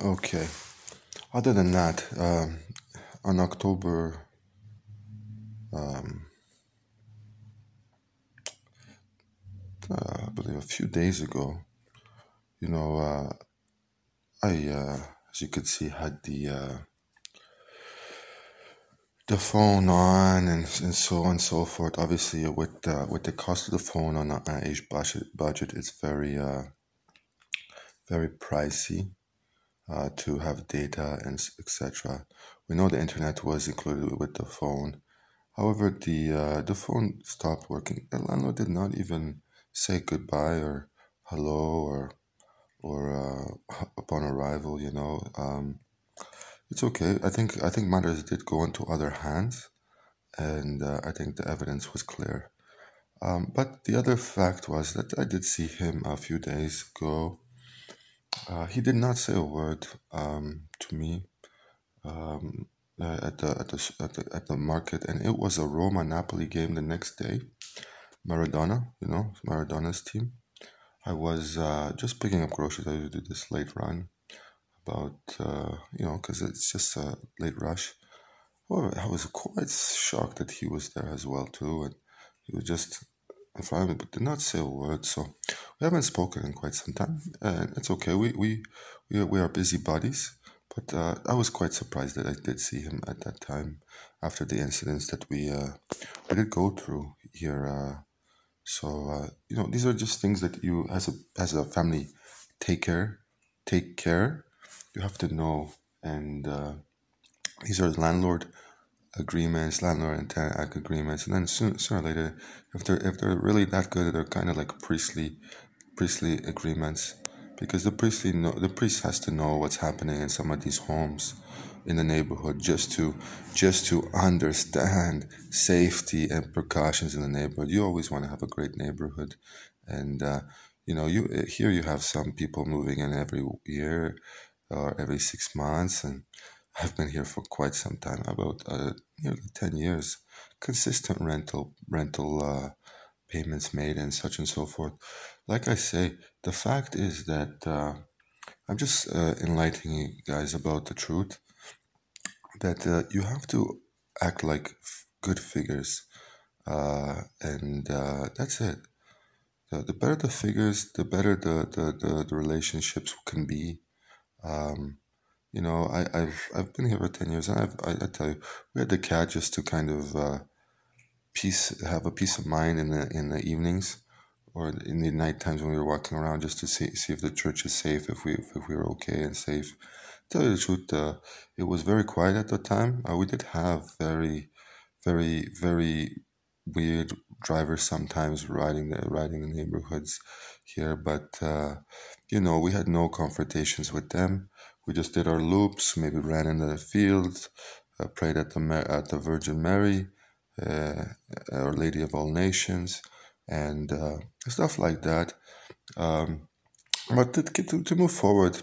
Okay. Other than that, um, on October, um, uh, I believe a few days ago, you know, uh, I, uh, as you could see, had the uh, the phone on and, and so on and so forth. Obviously, with uh, with the cost of the phone on an age budget, budget, it's very uh, very pricey uh, to have data and etc. We know the internet was included with the phone. However, the uh, the phone stopped working. The landlord did not even say goodbye or hello or or uh, upon arrival. You know, um, it's okay. I think I think matters did go into other hands, and uh, I think the evidence was clear. Um, but the other fact was that I did see him a few days ago. Uh, he did not say a word um, to me um, uh, at the at the at the at the market, and it was a Roma Napoli game the next day. Maradona, you know, Maradona's team. I was uh, just picking up groceries. I usually do this late run, about uh, you know, because it's just a late rush. However, I was quite shocked that he was there as well too, and he was just but did not say a word. So we haven't spoken in quite some time, and it's okay. We we we are, we are busy bodies, but uh, I was quite surprised that I did see him at that time after the incidents that we uh, we did go through here. Uh, so uh, you know, these are just things that you, as a as a family, take care, take care. You have to know, and uh, these are landlord agreements, landlord and tenant act agreements, and then soon, sooner or later, if they're if they're really that good, they're kind of like priestly priestly agreements, because the priestly know, the priest has to know what's happening in some of these homes in the neighborhood just to just to understand safety and precautions in the neighborhood. You always want to have a great neighborhood, and uh, you know you here you have some people moving in every year or every six months, and I've been here for quite some time, about uh, nearly ten years. Consistent rental rental uh, payments made and such and so forth. Like I say, the fact is that uh, I'm just uh, enlightening you guys about the truth that uh, you have to act like f- good figures, uh, and that's it. The, the better the figures, the better the, the, the, the relationships can be. Um, you know, I, I've I've been here for ten years, and I've, I, I tell you, we had the cat just to kind of uh, peace, have a peace of mind in the in the evenings or in the night times when we were walking around, just to see see if the church is safe, if we if, we were okay and safe. Tell you the truth, uh, it was very quiet at the time. Uh, we did have very, very, very weird drivers sometimes riding the riding the neighborhoods here, but uh, you know we had no confrontations with them. We just did our loops, maybe ran in the field, uh, prayed at the at the Virgin Mary, uh, Our Lady of All Nations, and uh, stuff like that. Um, but to, to, to move forward,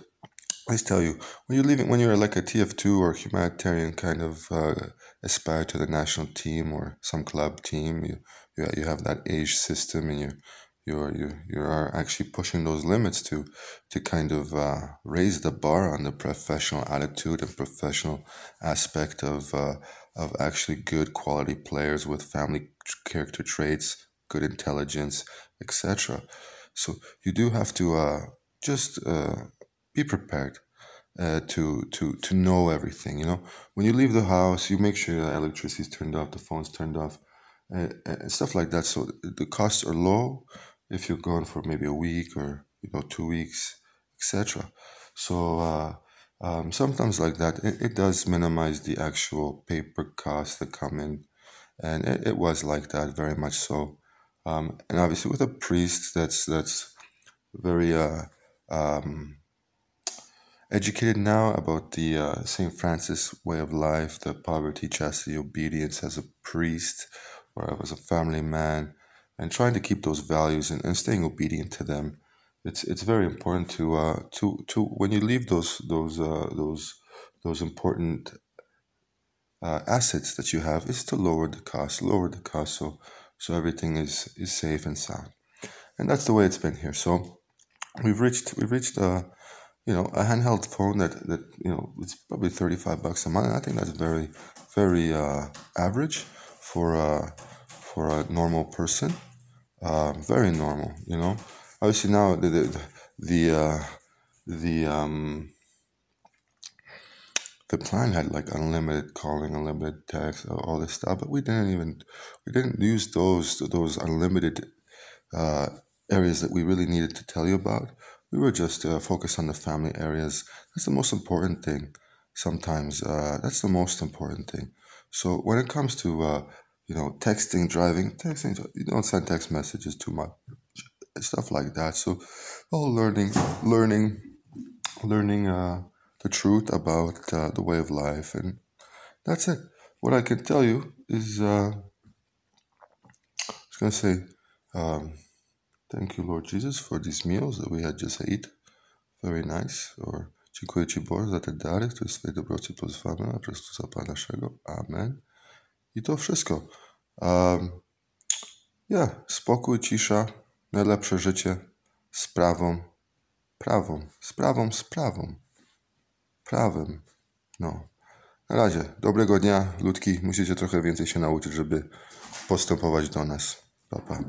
I tell you, when you're leaving, when you're like a TF2 or humanitarian kind of uh, aspire to the national team or some club team, you you, you have that age system, and you you're you you are actually pushing those limits to to kind of uh, raise the bar on the professional attitude and professional aspect of uh, of actually good quality players with family character traits, good intelligence, etc. So you do have to uh, just uh, be prepared uh, to to to know everything. You know, when you leave the house, you make sure the electricity's turned off, the phone's turned off, and stuff like that. So the costs are low if you're gone for maybe a week or you know two weeks, etc. So uh, um, sometimes like that, it, it does minimize the actual paper costs that come in, and it, it was like that very much so. Um, and obviously with a priest, that's that's very uh, um, educated now about the uh, St. Francis way of life, the poverty, chastity, obedience as a priest or as a family man, and trying to keep those values and, and staying obedient to them. It's it's very important to uh, to to when you leave those those uh, those those important uh, assets that you have is to lower the cost, lower the cost, so so everything is is safe and sound, and that's the way it's been here. So we've reached we've reached a you know, a handheld phone that, that you know, it's probably 35 bucks a month. I think that's very, very uh, average for, uh, for a normal person. Uh, very normal, you know. Obviously now the, the, the, uh, the um, the plan had like unlimited calling, unlimited text, all this stuff, but we didn't even we didn't use those those unlimited uh, areas that we really needed to tell you about. We were just uh, focused on the family areas. That's the most important thing. Sometimes uh, that's the most important thing. So when it comes to uh, you know texting, driving, texting, you don't send text messages too much, stuff like that. So all learning, learning, learning. Uh, the truth about uh, the way of life. And that's it. What I can tell you is, uh, I was to say, um, thank you, Lord Jesus, for these meals that we had just ate. Very nice. Or dziękuję Ci Boże za te dary, które swoje dobroci pozwala Chrystusa Pana. Amen. I to wszystko. Um, yeah, spokój, cisza, najlepsze życie, sprawą, prawą, sprawą, sprawą prawem. No. Na razie, dobrego dnia, ludki. Musicie trochę więcej się nauczyć, żeby postępować do nas. Pa, pa.